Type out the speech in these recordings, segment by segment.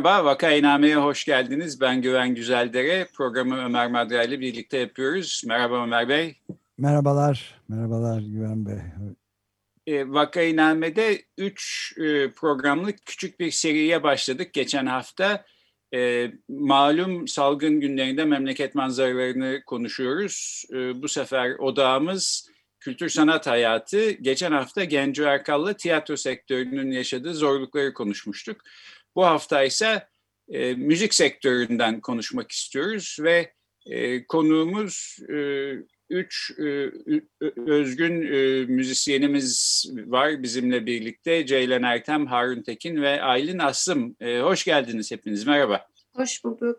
Merhaba, Vakainame'ye hoş geldiniz. Ben Güven Güzeldere. Programı Ömer Madra ile birlikte yapıyoruz. Merhaba Ömer Bey. Merhabalar, merhabalar Güven Bey. E, Vakainame'de 3 e, programlık küçük bir seriye başladık geçen hafta. E, malum salgın günlerinde memleket manzaralarını konuşuyoruz. E, bu sefer odağımız kültür sanat hayatı. Geçen hafta Genco Erkal'la tiyatro sektörünün yaşadığı zorlukları konuşmuştuk. Bu hafta ise e, müzik sektöründen konuşmak istiyoruz ve e, konuğumuz e, üç e, özgün e, müzisyenimiz var bizimle birlikte. Ceylan Ertem, Harun Tekin ve Aylin Aslım. E, hoş geldiniz hepiniz. Merhaba. Hoş bulduk.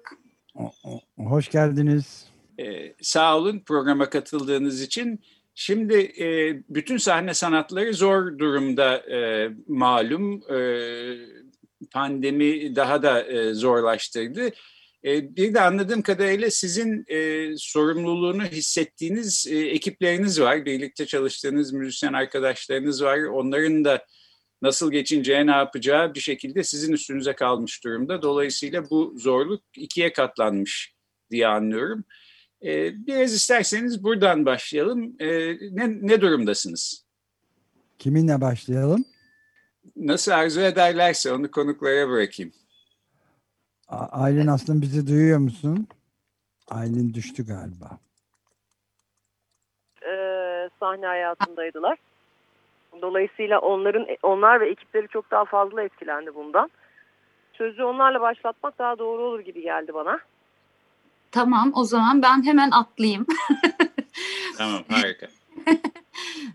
Hoş geldiniz. E, sağ olun programa katıldığınız için. Şimdi e, bütün sahne sanatları zor durumda e, malum. E, pandemi daha da e, zorlaştırdı. E, bir de anladığım kadarıyla sizin e, sorumluluğunu hissettiğiniz e, ekipleriniz var. Birlikte çalıştığınız müzisyen arkadaşlarınız var. Onların da nasıl geçineceği, ne yapacağı bir şekilde sizin üstünüze kalmış durumda. Dolayısıyla bu zorluk ikiye katlanmış diye anlıyorum. E, biraz isterseniz buradan başlayalım. E, ne, ne durumdasınız? Kiminle başlayalım? Nasıl arzu ederlerse onu konuklara bırakayım. Aylin aslında bizi duyuyor musun? Aylin düştü galiba. Ee, sahne hayatındaydılar. Dolayısıyla onların onlar ve ekipleri çok daha fazla etkilendi bundan. Sözü onlarla başlatmak daha doğru olur gibi geldi bana. Tamam o zaman ben hemen atlayayım. tamam harika.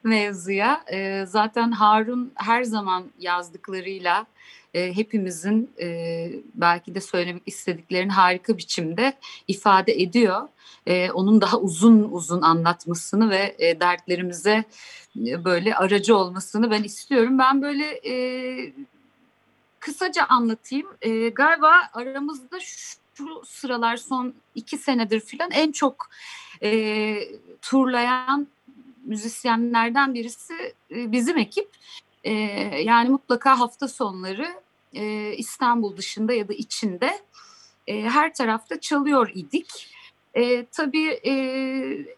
Mevzuya. E, zaten Harun her zaman yazdıklarıyla e, hepimizin e, belki de söylemek istediklerini harika biçimde ifade ediyor. E, onun daha uzun uzun anlatmasını ve e, dertlerimize e, böyle aracı olmasını ben istiyorum. Ben böyle e, kısaca anlatayım. E, galiba aramızda şu sıralar son iki senedir filan en çok e, turlayan müzisyenlerden birisi e, bizim ekip. E, yani mutlaka hafta sonları e, İstanbul dışında ya da içinde her tarafta çalıyor idik. E, tabii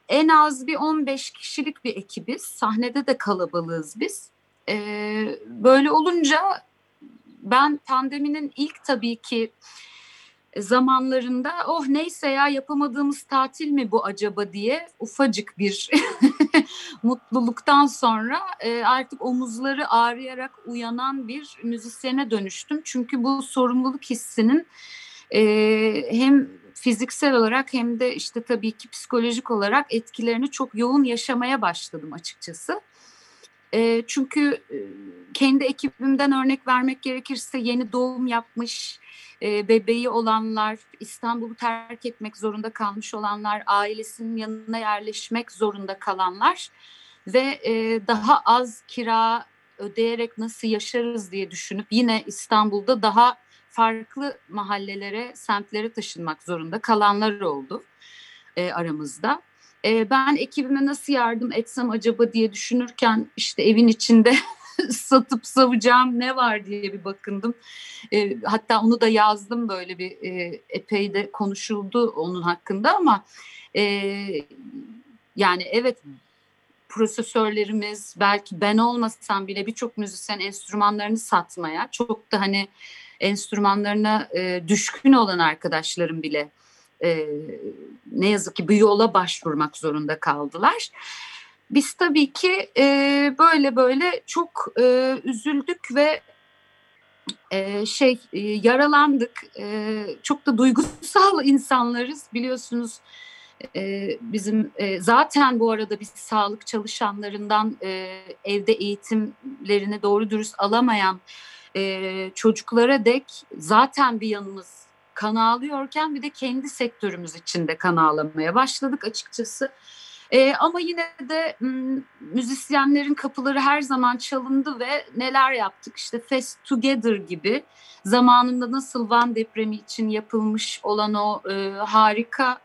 en az bir 15 kişilik bir ekibiz. Sahnede de kalabalığız biz. Böyle olunca ben pandeminin ilk tabii ki zamanlarında oh neyse ya yapamadığımız tatil mi bu acaba diye ufacık bir mutluluktan sonra e, artık omuzları ağrıyarak uyanan bir müzisyene dönüştüm. Çünkü bu sorumluluk hissinin e, hem fiziksel olarak hem de işte tabii ki psikolojik olarak etkilerini çok yoğun yaşamaya başladım açıkçası. E, çünkü e, kendi ekibimden örnek vermek gerekirse yeni doğum yapmış, e, bebeği olanlar, İstanbul'u terk etmek zorunda kalmış olanlar, ailesinin yanına yerleşmek zorunda kalanlar ve e, daha az kira ödeyerek nasıl yaşarız diye düşünüp yine İstanbul'da daha farklı mahallelere, semtlere taşınmak zorunda kalanlar oldu e, aramızda. E, ben ekibime nasıl yardım etsem acaba diye düşünürken işte evin içinde satıp savacağım ne var diye bir bakındım. E, hatta onu da yazdım böyle bir e, epey de konuşuldu onun hakkında ama e, yani evet prosesörlerimiz belki ben olmasam bile birçok müzisyen enstrümanlarını satmaya çok da hani enstrümanlarına e, düşkün olan arkadaşlarım bile e, ne yazık ki bu yola başvurmak zorunda kaldılar. Biz tabii ki e, böyle böyle çok e, üzüldük ve e, şey e, yaralandık. E, çok da duygusal insanlarız biliyorsunuz. e, bizim e, zaten bu arada biz sağlık çalışanlarından e, evde eğitimlerini doğru dürüst alamayan e, çocuklara dek zaten bir yanımız kan ağlıyorken bir de kendi sektörümüz içinde kan ağlamaya başladık açıkçası. E, ama yine de müzisyenlerin kapıları her zaman çalındı ve neler yaptık? İşte Fest Together gibi zamanında nasıl Van depremi için yapılmış olan o e, harika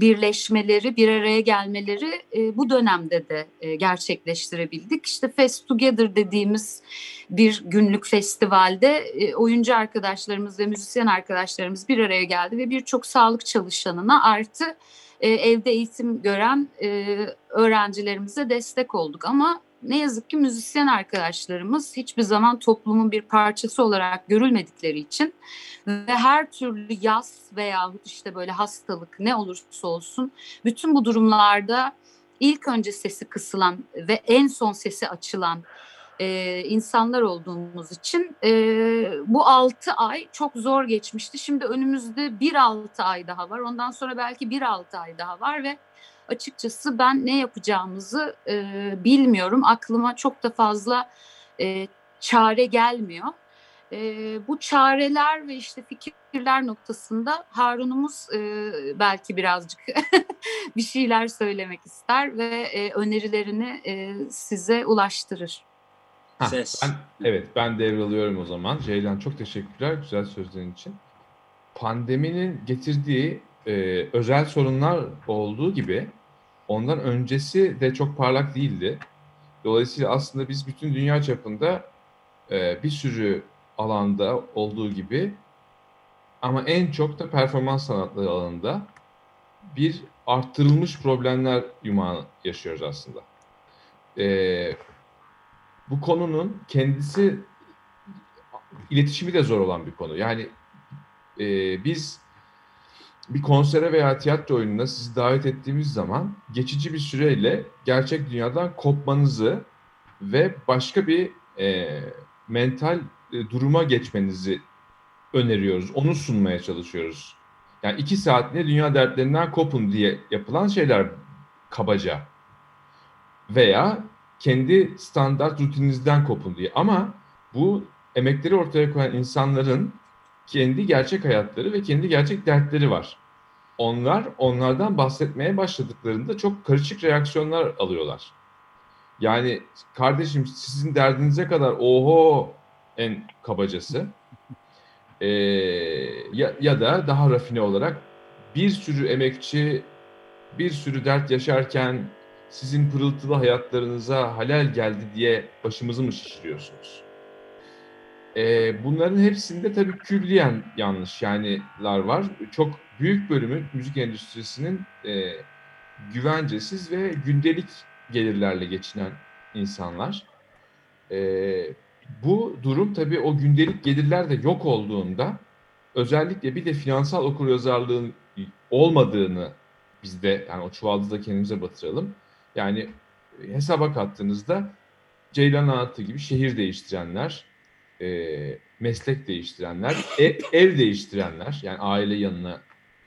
birleşmeleri, bir araya gelmeleri e, bu dönemde de e, gerçekleştirebildik. İşte Fest Together dediğimiz bir günlük festivalde oyuncu arkadaşlarımız ve müzisyen arkadaşlarımız bir araya geldi ve birçok sağlık çalışanına artı evde eğitim gören öğrencilerimize destek olduk. Ama ne yazık ki müzisyen arkadaşlarımız hiçbir zaman toplumun bir parçası olarak görülmedikleri için ve her türlü yaz veya işte böyle hastalık ne olursa olsun bütün bu durumlarda ilk önce sesi kısılan ve en son sesi açılan e, insanlar olduğumuz için e, bu altı ay çok zor geçmişti. Şimdi önümüzde bir altı ay daha var. Ondan sonra belki bir altı ay daha var ve açıkçası ben ne yapacağımızı e, bilmiyorum. Aklıma çok da fazla e, çare gelmiyor. E, bu çareler ve işte fikirler noktasında Harun'umuz e, belki birazcık bir şeyler söylemek ister ve e, önerilerini e, size ulaştırır. Ha, Ben, evet ben devralıyorum o zaman. Ceylan çok teşekkürler güzel sözlerin için. Pandeminin getirdiği e, özel sorunlar olduğu gibi ondan öncesi de çok parlak değildi. Dolayısıyla aslında biz bütün dünya çapında e, bir sürü alanda olduğu gibi ama en çok da performans sanatları alanında bir arttırılmış problemler yumağı yaşıyoruz aslında. E, bu konunun kendisi iletişimi de zor olan bir konu. Yani e, biz bir konsere veya tiyatro oyununa sizi davet ettiğimiz zaman geçici bir süreyle gerçek dünyadan kopmanızı ve başka bir e, mental e, duruma geçmenizi öneriyoruz. Onu sunmaya çalışıyoruz. Yani iki saatliğine dünya dertlerinden kopun diye yapılan şeyler kabaca. Veya kendi standart rutininizden kopun diye. Ama bu emekleri ortaya koyan insanların kendi gerçek hayatları ve kendi gerçek dertleri var. Onlar onlardan bahsetmeye başladıklarında çok karışık reaksiyonlar alıyorlar. Yani kardeşim sizin derdinize kadar oho en kabacası. Ee, ya, ya da daha rafine olarak bir sürü emekçi bir sürü dert yaşarken sizin pırıltılı hayatlarınıza halel geldi diye başımızı mı şişiriyorsunuz? E, bunların hepsinde tabii külliyen yanlış yani'lar var. Çok büyük bölümü müzik endüstrisinin e, güvencesiz ve gündelik gelirlerle geçinen insanlar. E, bu durum tabii o gündelik gelirler de yok olduğunda özellikle bir de finansal okuryazarlığın olmadığını bizde yani o çuvalda da kendimize batıralım. Yani hesaba kattığınızda Ceylan Anlattığı gibi şehir değiştirenler, e, meslek değiştirenler, ev, ev değiştirenler yani aile yanına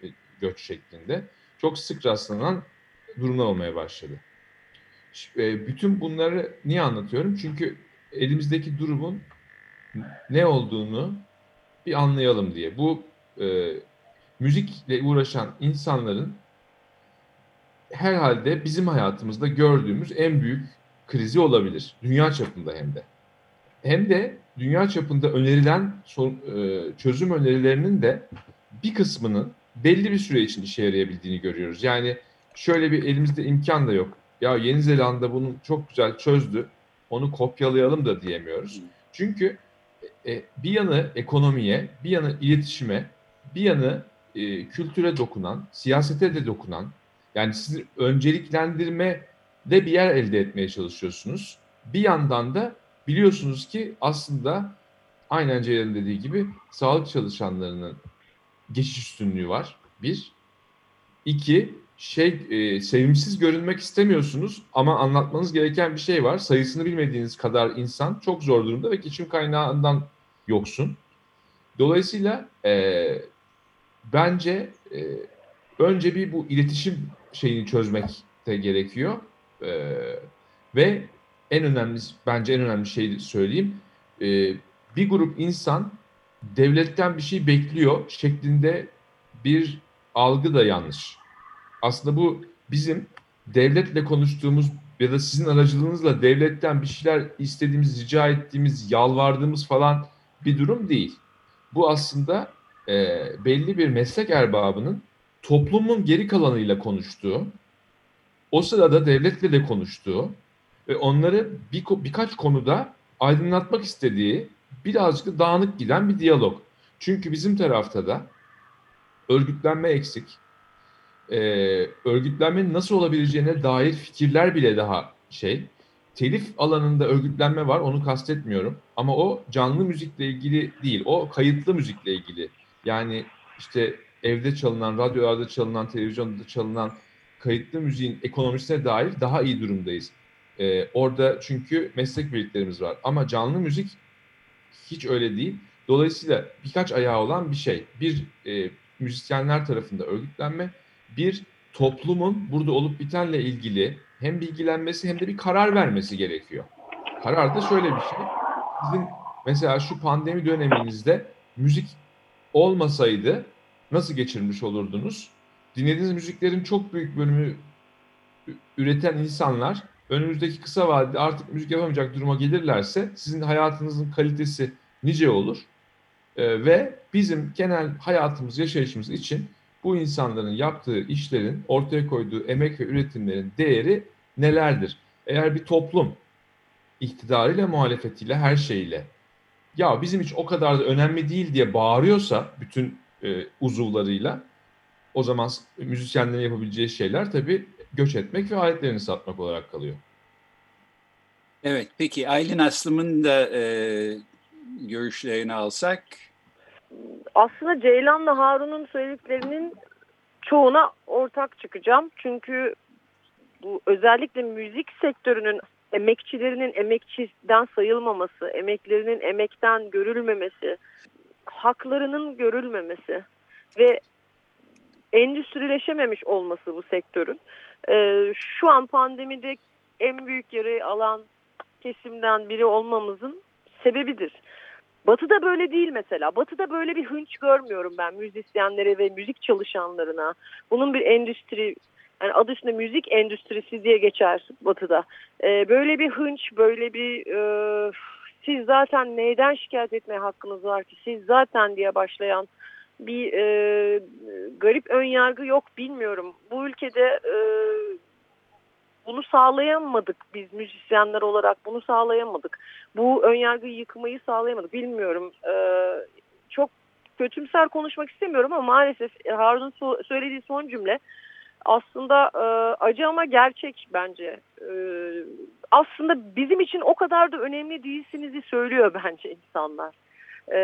e, göç şeklinde çok sık rastlanan durumlar olmaya başladı. E, bütün bunları niye anlatıyorum? Çünkü elimizdeki durumun ne olduğunu bir anlayalım diye. Bu e, müzikle uğraşan insanların herhalde bizim hayatımızda gördüğümüz en büyük krizi olabilir. Dünya çapında hem de. Hem de dünya çapında önerilen e, çözüm önerilerinin de bir kısmının belli bir süre için işe yarayabildiğini görüyoruz. Yani şöyle bir elimizde imkan da yok. Ya Yeni Zelanda bunu çok güzel çözdü. Onu kopyalayalım da diyemiyoruz. Çünkü e, bir yanı ekonomiye, bir yanı iletişime, bir yanı e, kültüre dokunan, siyasete de dokunan, yani sizin önceliklendirme de bir yer elde etmeye çalışıyorsunuz. Bir yandan da biliyorsunuz ki aslında aynen Ceylan'ın dediği gibi sağlık çalışanlarının geçiş üstünlüğü var. Bir. İki, şey e, sevimsiz görünmek istemiyorsunuz ama anlatmanız gereken bir şey var. Sayısını bilmediğiniz kadar insan çok zor durumda ve geçim kaynağından yoksun. Dolayısıyla e, bence e, önce bir bu iletişim şeyini çözmek de gerekiyor. Ee, ve en önemli, bence en önemli şey söyleyeyim. Ee, bir grup insan devletten bir şey bekliyor şeklinde bir algı da yanlış. Aslında bu bizim devletle konuştuğumuz ya da sizin aracılığınızla devletten bir şeyler istediğimiz, rica ettiğimiz, yalvardığımız falan bir durum değil. Bu aslında e, belli bir meslek erbabının toplumun geri kalanıyla konuştuğu, o sırada devletle de konuştuğu ve onları bir, birkaç konuda aydınlatmak istediği birazcık dağınık giden bir diyalog. Çünkü bizim tarafta da örgütlenme eksik. Ee, örgütlenmenin nasıl olabileceğine dair fikirler bile daha şey. Telif alanında örgütlenme var onu kastetmiyorum. Ama o canlı müzikle ilgili değil. O kayıtlı müzikle ilgili. Yani işte evde çalınan, radyolarda çalınan, televizyonda çalınan kayıtlı müziğin ekonomisine dair daha iyi durumdayız. Ee, orada çünkü meslek birliklerimiz var. Ama canlı müzik hiç öyle değil. Dolayısıyla birkaç ayağı olan bir şey. Bir e, müzisyenler tarafında örgütlenme, bir toplumun burada olup bitenle ilgili hem bilgilenmesi hem de bir karar vermesi gerekiyor. Karar da şöyle bir şey. Sizin mesela şu pandemi döneminizde müzik olmasaydı nasıl geçirmiş olurdunuz? Dinlediğiniz müziklerin çok büyük bölümü üreten insanlar önümüzdeki kısa vadede artık müzik yapamayacak duruma gelirlerse sizin hayatınızın kalitesi nice olur. Ee, ve bizim genel hayatımız, yaşayışımız için bu insanların yaptığı işlerin, ortaya koyduğu emek ve üretimlerin değeri nelerdir? Eğer bir toplum iktidarıyla, muhalefetiyle, her şeyle ya bizim hiç o kadar da önemli değil diye bağırıyorsa bütün e, uzuvlarıyla o zaman müzisyenlerin yapabileceği şeyler tabii göç etmek ve aletlerini satmak olarak kalıyor. Evet, peki Aylin Aslım'ın da e, görüşlerini alsak. Aslında Ceylan'la Harun'un söylediklerinin çoğuna ortak çıkacağım. Çünkü bu özellikle müzik sektörünün emekçilerinin emekçiden sayılmaması, emeklerinin emekten görülmemesi, haklarının görülmemesi ve endüstrileşememiş olması bu sektörün. Ee, şu an pandemide en büyük yarayı alan kesimden biri olmamızın sebebidir. Batı'da böyle değil mesela. Batı'da böyle bir hınç görmüyorum ben müzisyenlere ve müzik çalışanlarına. Bunun bir endüstri, yani adı üstünde müzik endüstrisi diye geçer Batı'da. Ee, böyle bir hınç, böyle bir e, siz zaten neyden şikayet etmeye hakkınız var ki? Siz zaten diye başlayan bir e, garip ön yargı yok bilmiyorum. Bu ülkede e, bunu sağlayamadık biz müzisyenler olarak bunu sağlayamadık. Bu önyargıyı yıkmayı sağlayamadık bilmiyorum. Ee, çok kötümser konuşmak istemiyorum ama maalesef Harun'un so söylediği son cümle aslında e, acı ama gerçek bence. E, aslında bizim için o kadar da önemli değilsinizi söylüyor bence insanlar. E,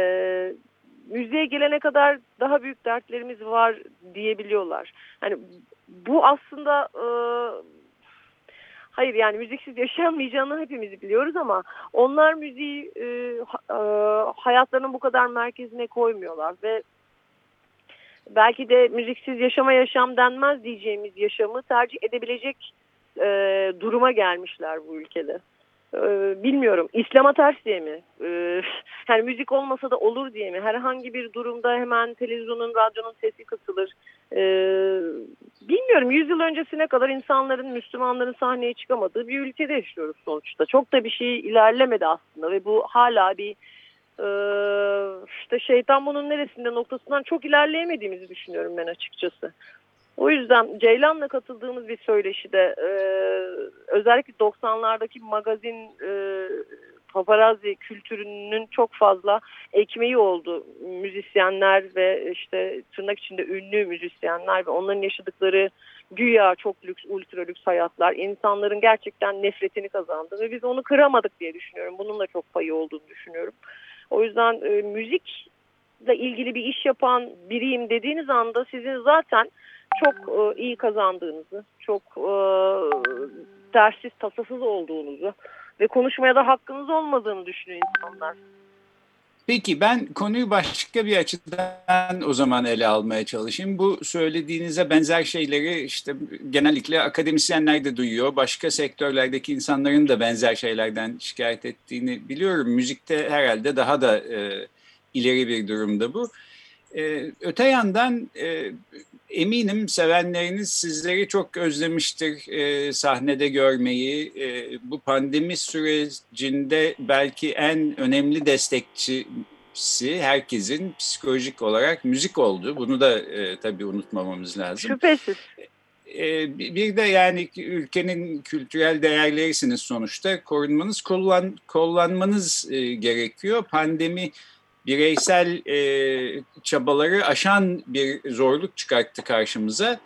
müziğe gelene kadar daha büyük dertlerimiz var diyebiliyorlar. Hani bu aslında e, hayır yani müziksiz yaşayamayacağını hepimiz biliyoruz ama onlar müziği e, e, hayatlarının bu kadar merkezine koymuyorlar ve belki de müziksiz yaşama yaşam denmez diyeceğimiz yaşamı tercih edebilecek e, duruma gelmişler bu ülkede. Ee, bilmiyorum. İslam'a ters diye mi? Ee, yani müzik olmasa da olur diye mi? Herhangi bir durumda hemen televizyonun radyonun sesi kısılır. Ee, bilmiyorum. Yüzyıl öncesine kadar insanların Müslümanların sahneye çıkamadığı bir ülkede yaşıyoruz sonuçta. Çok da bir şey ilerlemedi aslında ve bu hala bir e, işte şeytan bunun neresinde noktasından çok ilerleyemediğimizi düşünüyorum ben açıkçası. O yüzden Ceylan'la katıldığımız bir söyleşide e, özellikle 90'lardaki magazin e, paparazzi kültürünün çok fazla ekmeği oldu. Müzisyenler ve işte tırnak içinde ünlü müzisyenler ve onların yaşadıkları güya çok lüks, ultra lüks hayatlar insanların gerçekten nefretini kazandı ve biz onu kıramadık diye düşünüyorum. Bunun da çok payı olduğunu düşünüyorum. O yüzden e, müzikle ilgili bir iş yapan biriyim dediğiniz anda sizin zaten çok e, iyi kazandığınızı, çok e, dersiz tasasız olduğunuzu ve konuşmaya da hakkınız olmadığını düşünüyor insanlar. Peki ben konuyu başka bir açıdan o zaman ele almaya çalışayım. Bu söylediğinize benzer şeyleri işte genellikle akademisyenler de duyuyor. Başka sektörlerdeki insanların da benzer şeylerden şikayet ettiğini biliyorum. Müzikte herhalde daha da e, ileri bir durumda bu. E, öte yandan e, eminim sevenleriniz sizleri çok özlemiştir e, sahnede görmeyi. E, bu pandemi sürecinde belki en önemli destekçisi herkesin psikolojik olarak müzik oldu. Bunu da e, tabii unutmamamız lazım. Şüphesiz. E, bir de yani ülkenin kültürel değerlerisiniz sonuçta. Korunmanız, kollan, kollanmanız e, gerekiyor. Pandemi bireysel e, çabaları aşan bir zorluk çıkarttı karşımıza.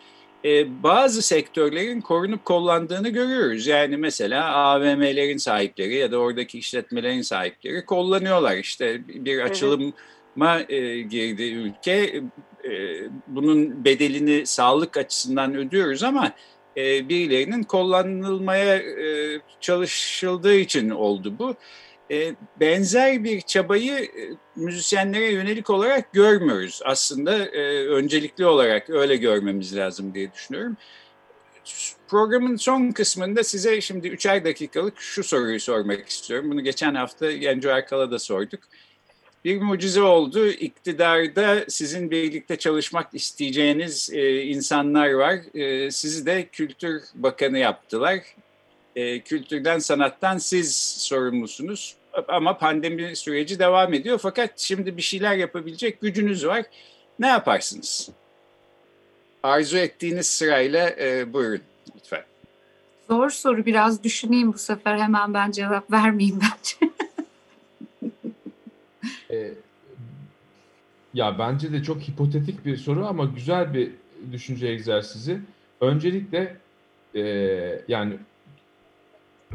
E, bazı sektörlerin korunup kollandığını görüyoruz. Yani mesela AVM'lerin sahipleri ya da oradaki işletmelerin sahipleri kullanıyorlar. İşte bir açılıma e, girdi ülke. E, bunun bedelini sağlık açısından ödüyoruz ama e, birilerinin kullanılmaya e, çalışıldığı için oldu bu. E, benzer bir çabayı e, müzisyenlere yönelik olarak görmüyoruz. Aslında e, öncelikli olarak öyle görmemiz lazım diye düşünüyorum. Programın son kısmında size şimdi üçer dakikalık şu soruyu sormak istiyorum. Bunu geçen hafta Genco Erkal'a da sorduk. Bir mucize oldu. İktidarda sizin birlikte çalışmak isteyeceğiniz insanlar var. Sizi de Kültür Bakanı yaptılar. Kültürden, sanattan siz sorumlusunuz ama pandemi süreci devam ediyor. Fakat şimdi bir şeyler yapabilecek gücünüz var. Ne yaparsınız? Arzu ettiğiniz sırayla e, buyurun lütfen. Zor soru biraz düşüneyim bu sefer hemen ben cevap vermeyeyim bence. e, ya bence de çok hipotetik bir soru ama güzel bir düşünce egzersizi. Öncelikle e, yani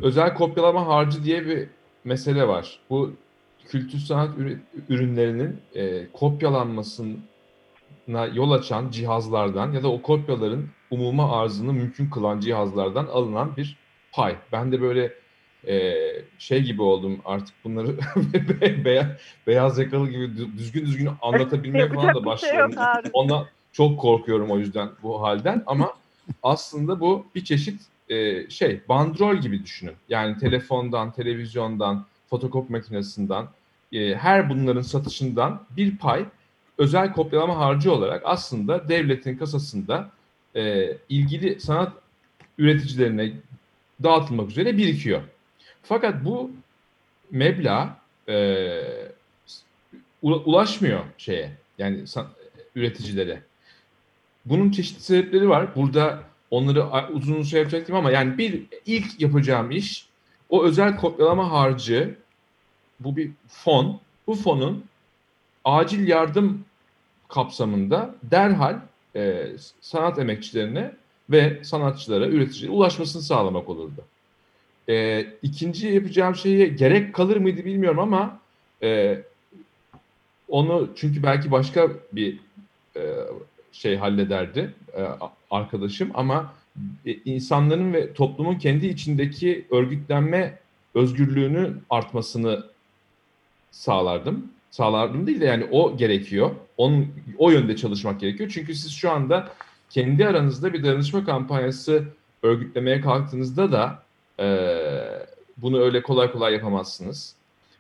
özel kopyalama harcı diye bir mesele var. Bu kültür sanat ürünlerinin e, kopyalanmasına yol açan cihazlardan ya da o kopyaların umuma arzını mümkün kılan cihazlardan alınan bir pay. Ben de böyle e, şey gibi oldum artık bunları beyaz, beyaz yakalı gibi düzgün düzgün anlatabilmeye falan da şey başlıyorum. Şey Ondan çok korkuyorum o yüzden bu halden ama aslında bu bir çeşit e, şey bandrol gibi düşünün. Yani telefondan, televizyondan, fotokopi makinesinden e, her bunların satışından bir pay özel kopyalama harcı olarak aslında devletin kasasında e, ilgili sanat üreticilerine dağıtılmak üzere birikiyor. Fakat bu meblağ e, ulaşmıyor şeye yani üreticilere. Bunun çeşitli sebepleri var. Burada Onları uzun şey yapacaktım ama yani bir ilk yapacağım iş o özel kopyalama harcı bu bir fon. Bu fonun acil yardım kapsamında derhal e, sanat emekçilerine ve sanatçılara, üreticilere ulaşmasını sağlamak olurdu. E, ikinci yapacağım şeye gerek kalır mıydı bilmiyorum ama e, onu çünkü belki başka bir e, şey hallederdi e, arkadaşım ama e, insanların ve toplumun kendi içindeki örgütlenme özgürlüğünü artmasını sağlardım. Sağlardım değil de yani o gerekiyor. Onun, o yönde çalışmak gerekiyor. Çünkü siz şu anda kendi aranızda bir danışma kampanyası örgütlemeye kalktığınızda da e, bunu öyle kolay kolay yapamazsınız.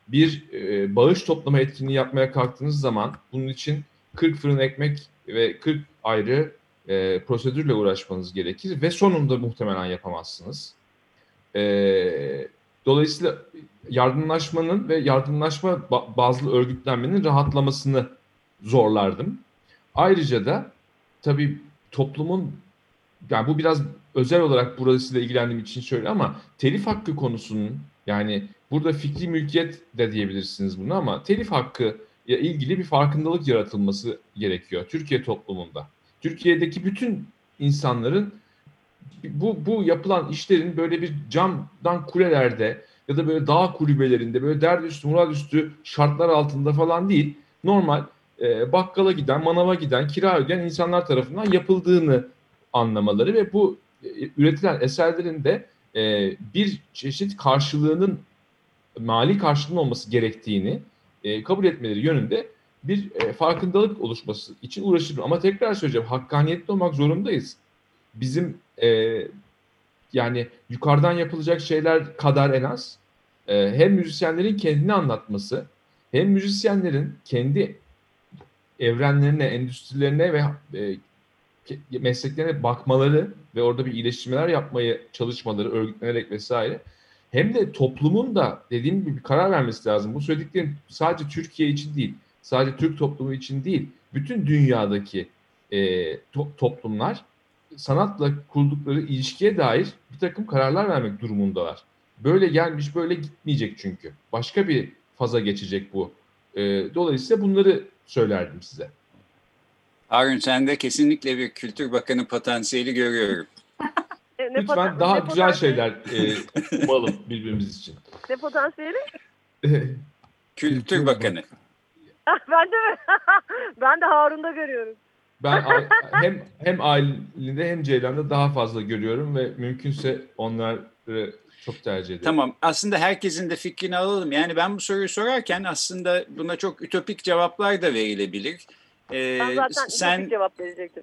Bir e, bağış toplama etkinliği yapmaya kalktığınız zaman bunun için 40 fırın ekmek ve 40 ayrı e, prosedürle uğraşmanız gerekir ve sonunda muhtemelen yapamazsınız. E, dolayısıyla yardımlaşmanın ve yardımlaşma bazlı örgütlenmenin rahatlamasını zorlardım. Ayrıca da tabii toplumun yani bu biraz özel olarak burasıyla ilgilendiğim için şöyle ama telif hakkı konusunun yani burada fikri mülkiyet de diyebilirsiniz bunu ama telif hakkı ile ilgili bir farkındalık yaratılması gerekiyor Türkiye toplumunda. Türkiye'deki bütün insanların bu, bu yapılan işlerin böyle bir camdan kulelerde ya da böyle dağ kulübelerinde böyle dert üstü murad üstü şartlar altında falan değil. Normal e, bakkala giden, manava giden, kira ödeyen insanlar tarafından yapıldığını anlamaları ve bu e, üretilen eserlerin de e, bir çeşit karşılığının mali karşılığının olması gerektiğini e, kabul etmeleri yönünde bir e, farkındalık oluşması için uğraşırım. Ama tekrar söyleyeceğim, hakkaniyetli olmak zorundayız. Bizim e, yani yukarıdan yapılacak şeyler kadar en az e, hem müzisyenlerin kendini anlatması hem müzisyenlerin kendi evrenlerine, endüstrilerine ve e, mesleklerine bakmaları ve orada bir iyileştirmeler yapmayı çalışmaları, örgütlenerek vesaire hem de toplumun da dediğim gibi bir karar vermesi lazım. Bu söylediklerim sadece Türkiye için değil, sadece Türk toplumu için değil, bütün dünyadaki e, to- toplumlar sanatla kurdukları ilişkiye dair bir takım kararlar vermek durumundalar. Böyle gelmiş, böyle gitmeyecek çünkü. Başka bir faza geçecek bu. E, dolayısıyla bunları söylerdim size. Harun sende kesinlikle bir Kültür Bakanı potansiyeli görüyorum. Ne, ne Lütfen poten- daha ne güzel şeyler e, umalım birbirimiz için. Ne potansiyeli? Kültür Kültür Bakanı. Ah, ben de mi? ben de Harun'da görüyorum. Ben hem hem Aylin'de hem Ceylan'da daha fazla görüyorum ve mümkünse onları çok tercih ederim. Tamam. Aslında herkesin de fikrini alalım. Yani ben bu soruyu sorarken aslında buna çok ütopik cevaplar da verilebilir. Ee, Ben zaten sen sen... cevap verecektim.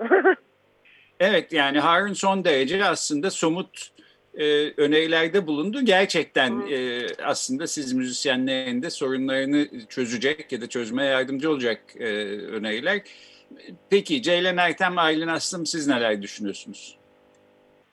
evet yani Harun son derece aslında somut e, önerilerde bulundu. Gerçekten e, aslında siz müzisyenlerin de sorunlarını çözecek ya da çözmeye yardımcı olacak e, öneriler. Peki Ceylan Ertem, Aylin Aslım siz neler düşünüyorsunuz?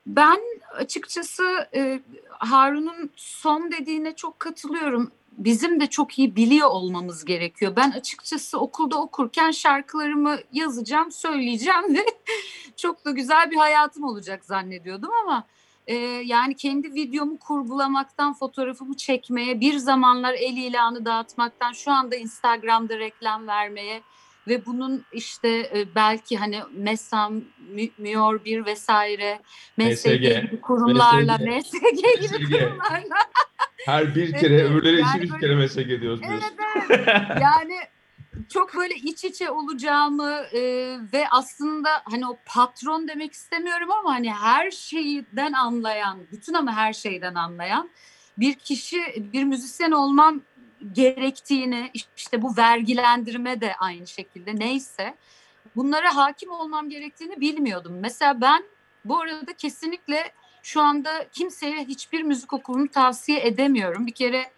Ben açıkçası e, Harun'un son dediğine çok katılıyorum. Bizim de çok iyi biliyor olmamız gerekiyor. Ben açıkçası okulda okurken şarkılarımı yazacağım, söyleyeceğim ve çok da güzel bir hayatım olacak zannediyordum ama e, yani kendi videomu kurgulamaktan, fotoğrafımı çekmeye, bir zamanlar el ilanı dağıtmaktan, şu anda Instagram'da reklam vermeye ve bunun işte e, belki hani MESAM, Mü- MÜOR 1 vesaire, MSG MSG, gibi kurumlarla, MSG, MSG gibi MSG. kurumlarla Her bir kere Evet, öbürleri yani için üç kere meslek ediyoruz biz. Evet evet. Yani çok böyle iç içe olacağımı e, ve aslında hani o patron demek istemiyorum ama hani her şeyden anlayan, bütün ama her şeyden anlayan bir kişi, bir müzisyen olmam gerektiğini, işte bu vergilendirme de aynı şekilde neyse bunlara hakim olmam gerektiğini bilmiyordum. Mesela ben bu arada kesinlikle şu anda kimseye hiçbir müzik okulunu tavsiye edemiyorum. Bir kere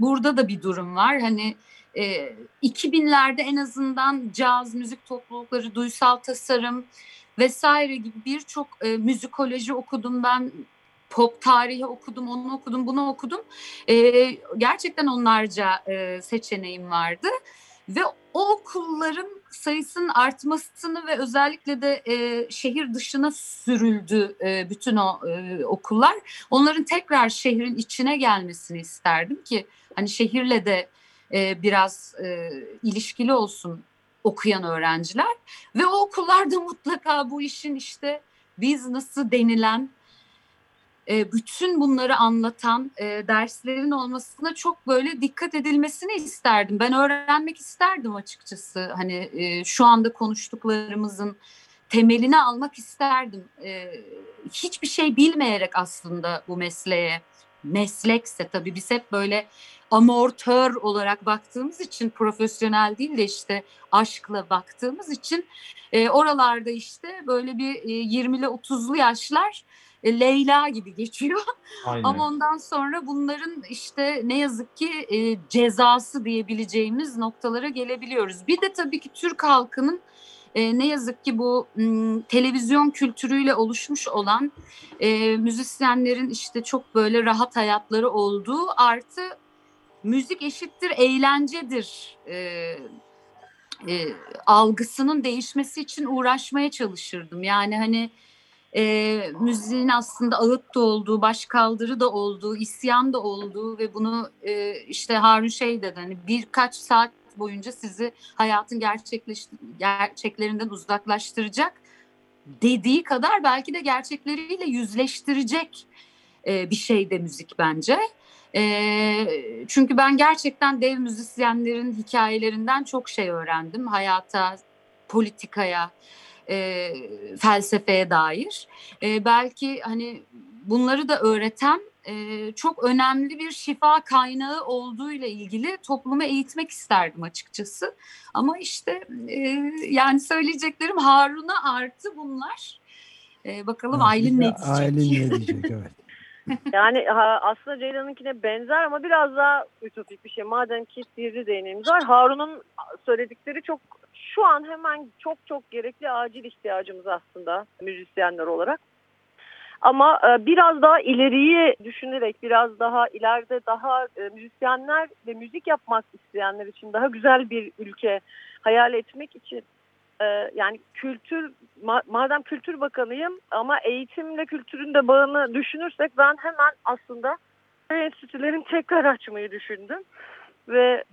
burada da bir durum var. Hani e, 2000'lerde en azından caz müzik toplulukları, duysal tasarım vesaire gibi birçok e, müzikoloji okudum ben. Pop tarihi okudum, onu okudum, bunu okudum. E, gerçekten onlarca e, seçeneğim vardı. Ve o okulların sayısının artmasını ve özellikle de e, şehir dışına sürüldü e, bütün o e, okullar. Onların tekrar şehrin içine gelmesini isterdim ki hani şehirle de e, biraz e, ilişkili olsun okuyan öğrenciler ve o okullarda mutlaka bu işin işte business'ı denilen e, bütün bunları anlatan derslerin olmasına çok böyle dikkat edilmesini isterdim. Ben öğrenmek isterdim açıkçası. Hani şu anda konuştuklarımızın temelini almak isterdim. Hiçbir şey bilmeyerek aslında bu mesleğe meslekse tabii biz hep böyle amortör olarak baktığımız için profesyonel değil de işte aşkla baktığımız için e, oralarda işte böyle bir e, 20'li 30'lu yaşlar e, Leyla gibi geçiyor. Aynen. Ama ondan sonra bunların işte ne yazık ki e, cezası diyebileceğimiz noktalara gelebiliyoruz. Bir de tabii ki Türk halkının e, ne yazık ki bu m, televizyon kültürüyle oluşmuş olan e, müzisyenlerin işte çok böyle rahat hayatları olduğu artı müzik eşittir eğlencedir e, e, algısının değişmesi için uğraşmaya çalışırdım. Yani hani e, müziğin aslında ağıt da olduğu, başkaldırı da olduğu, isyan da olduğu ve bunu e, işte Harun şey dedi hani birkaç saat boyunca sizi hayatın gerçekleş, gerçeklerinden uzaklaştıracak dediği kadar belki de gerçekleriyle yüzleştirecek e, bir şey de müzik bence. E, çünkü ben gerçekten dev müzisyenlerin hikayelerinden çok şey öğrendim. Hayata, politikaya, e, felsefeye dair. E, belki hani bunları da öğreten e, çok önemli bir şifa kaynağı olduğu ile ilgili toplumu eğitmek isterdim açıkçası. Ama işte e, yani söyleyeceklerim Harun'a artı bunlar. E, bakalım Aylin ne diyecek? Aylin ne diyecek evet. Yani ha, aslında Ceylan'ınkine benzer ama biraz daha ütopik bir şey. Madem ki sihirli değneğimiz var. Harun'un söyledikleri çok şu an hemen çok çok gerekli acil ihtiyacımız aslında müzisyenler olarak. Ama e, biraz daha ileriyi düşünerek biraz daha ileride daha e, müzisyenler ve müzik yapmak isteyenler için daha güzel bir ülke hayal etmek için e, yani kültür ma madem kültür bakanıyım ama eğitimle kültürün de bağını düşünürsek ben hemen aslında enstitülerin tekrar açmayı düşündüm ve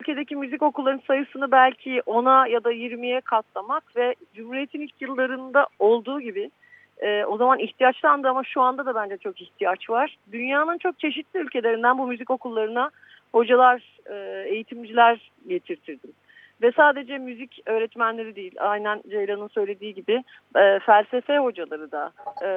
ülkedeki müzik okullarının sayısını belki 10'a ya da 20'ye katlamak ve Cumhuriyet'in ilk yıllarında olduğu gibi e, o zaman ihtiyaçlandı ama şu anda da bence çok ihtiyaç var. Dünyanın çok çeşitli ülkelerinden bu müzik okullarına hocalar, e, eğitimciler getirtirdim. Ve sadece müzik öğretmenleri değil, aynen Ceylan'ın söylediği gibi e, felsefe hocaları da, e,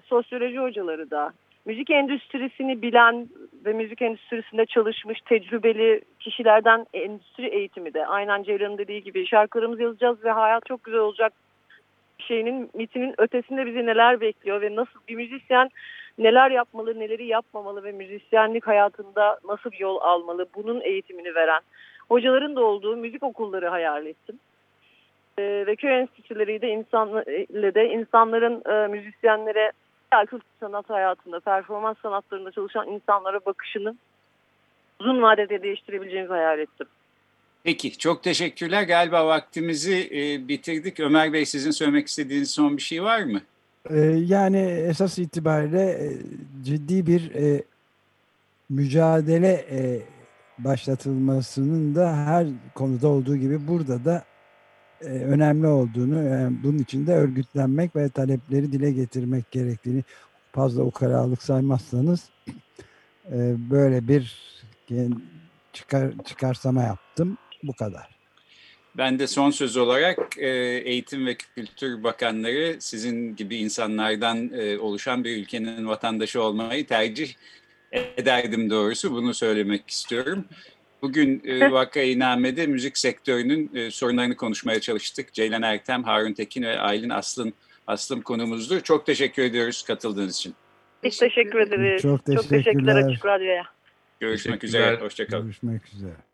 sosyoloji hocaları da, müzik endüstrisini bilen ve müzik endüstrisinde çalışmış tecrübeli kişilerden endüstri eğitimi de aynen Ceylan'ın dediği gibi şarkılarımızı yazacağız ve hayat çok güzel olacak şeyinin mitinin ötesinde bizi neler bekliyor ve nasıl bir müzisyen neler yapmalı, neleri yapmamalı ve müzisyenlik hayatında nasıl bir yol almalı bunun eğitimini veren hocaların da olduğu müzik okulları hayal ettim. Ee, ve köy enstitüleriyle insan, de insanların e, müzisyenlere kültür sanat hayatında, performans sanatlarında çalışan insanlara bakışını uzun vadede değiştirebileceğimizi hayal ettim. Peki çok teşekkürler. Galiba vaktimizi e, bitirdik. Ömer Bey sizin söylemek istediğiniz son bir şey var mı? Ee, yani esas itibariyle e, ciddi bir e, mücadele e, başlatılmasının da her konuda olduğu gibi burada da e, önemli olduğunu, yani bunun için de örgütlenmek ve talepleri dile getirmek gerektiğini fazla ukalalık saymazsanız e, böyle bir çıkar, çıkarsama yaptım. Bu kadar. Ben de son söz olarak e, Eğitim ve Kültür Bakanları sizin gibi insanlardan e, oluşan bir ülkenin vatandaşı olmayı tercih ederdim doğrusu. Bunu söylemek istiyorum. Bugün e, Vakayiname'de müzik sektörünün e, sorunlarını konuşmaya çalıştık. Ceylan Ertem, Harun Tekin ve Aylin Aslın Aslım konumuzdu. Çok teşekkür ediyoruz katıldığınız için. Biz teşekkür ederiz. Çok teşekkürler. Çok teşekkürler Açık Radyo'ya. Görüşmek üzere. Hoşçakalın. Görüşmek üzere.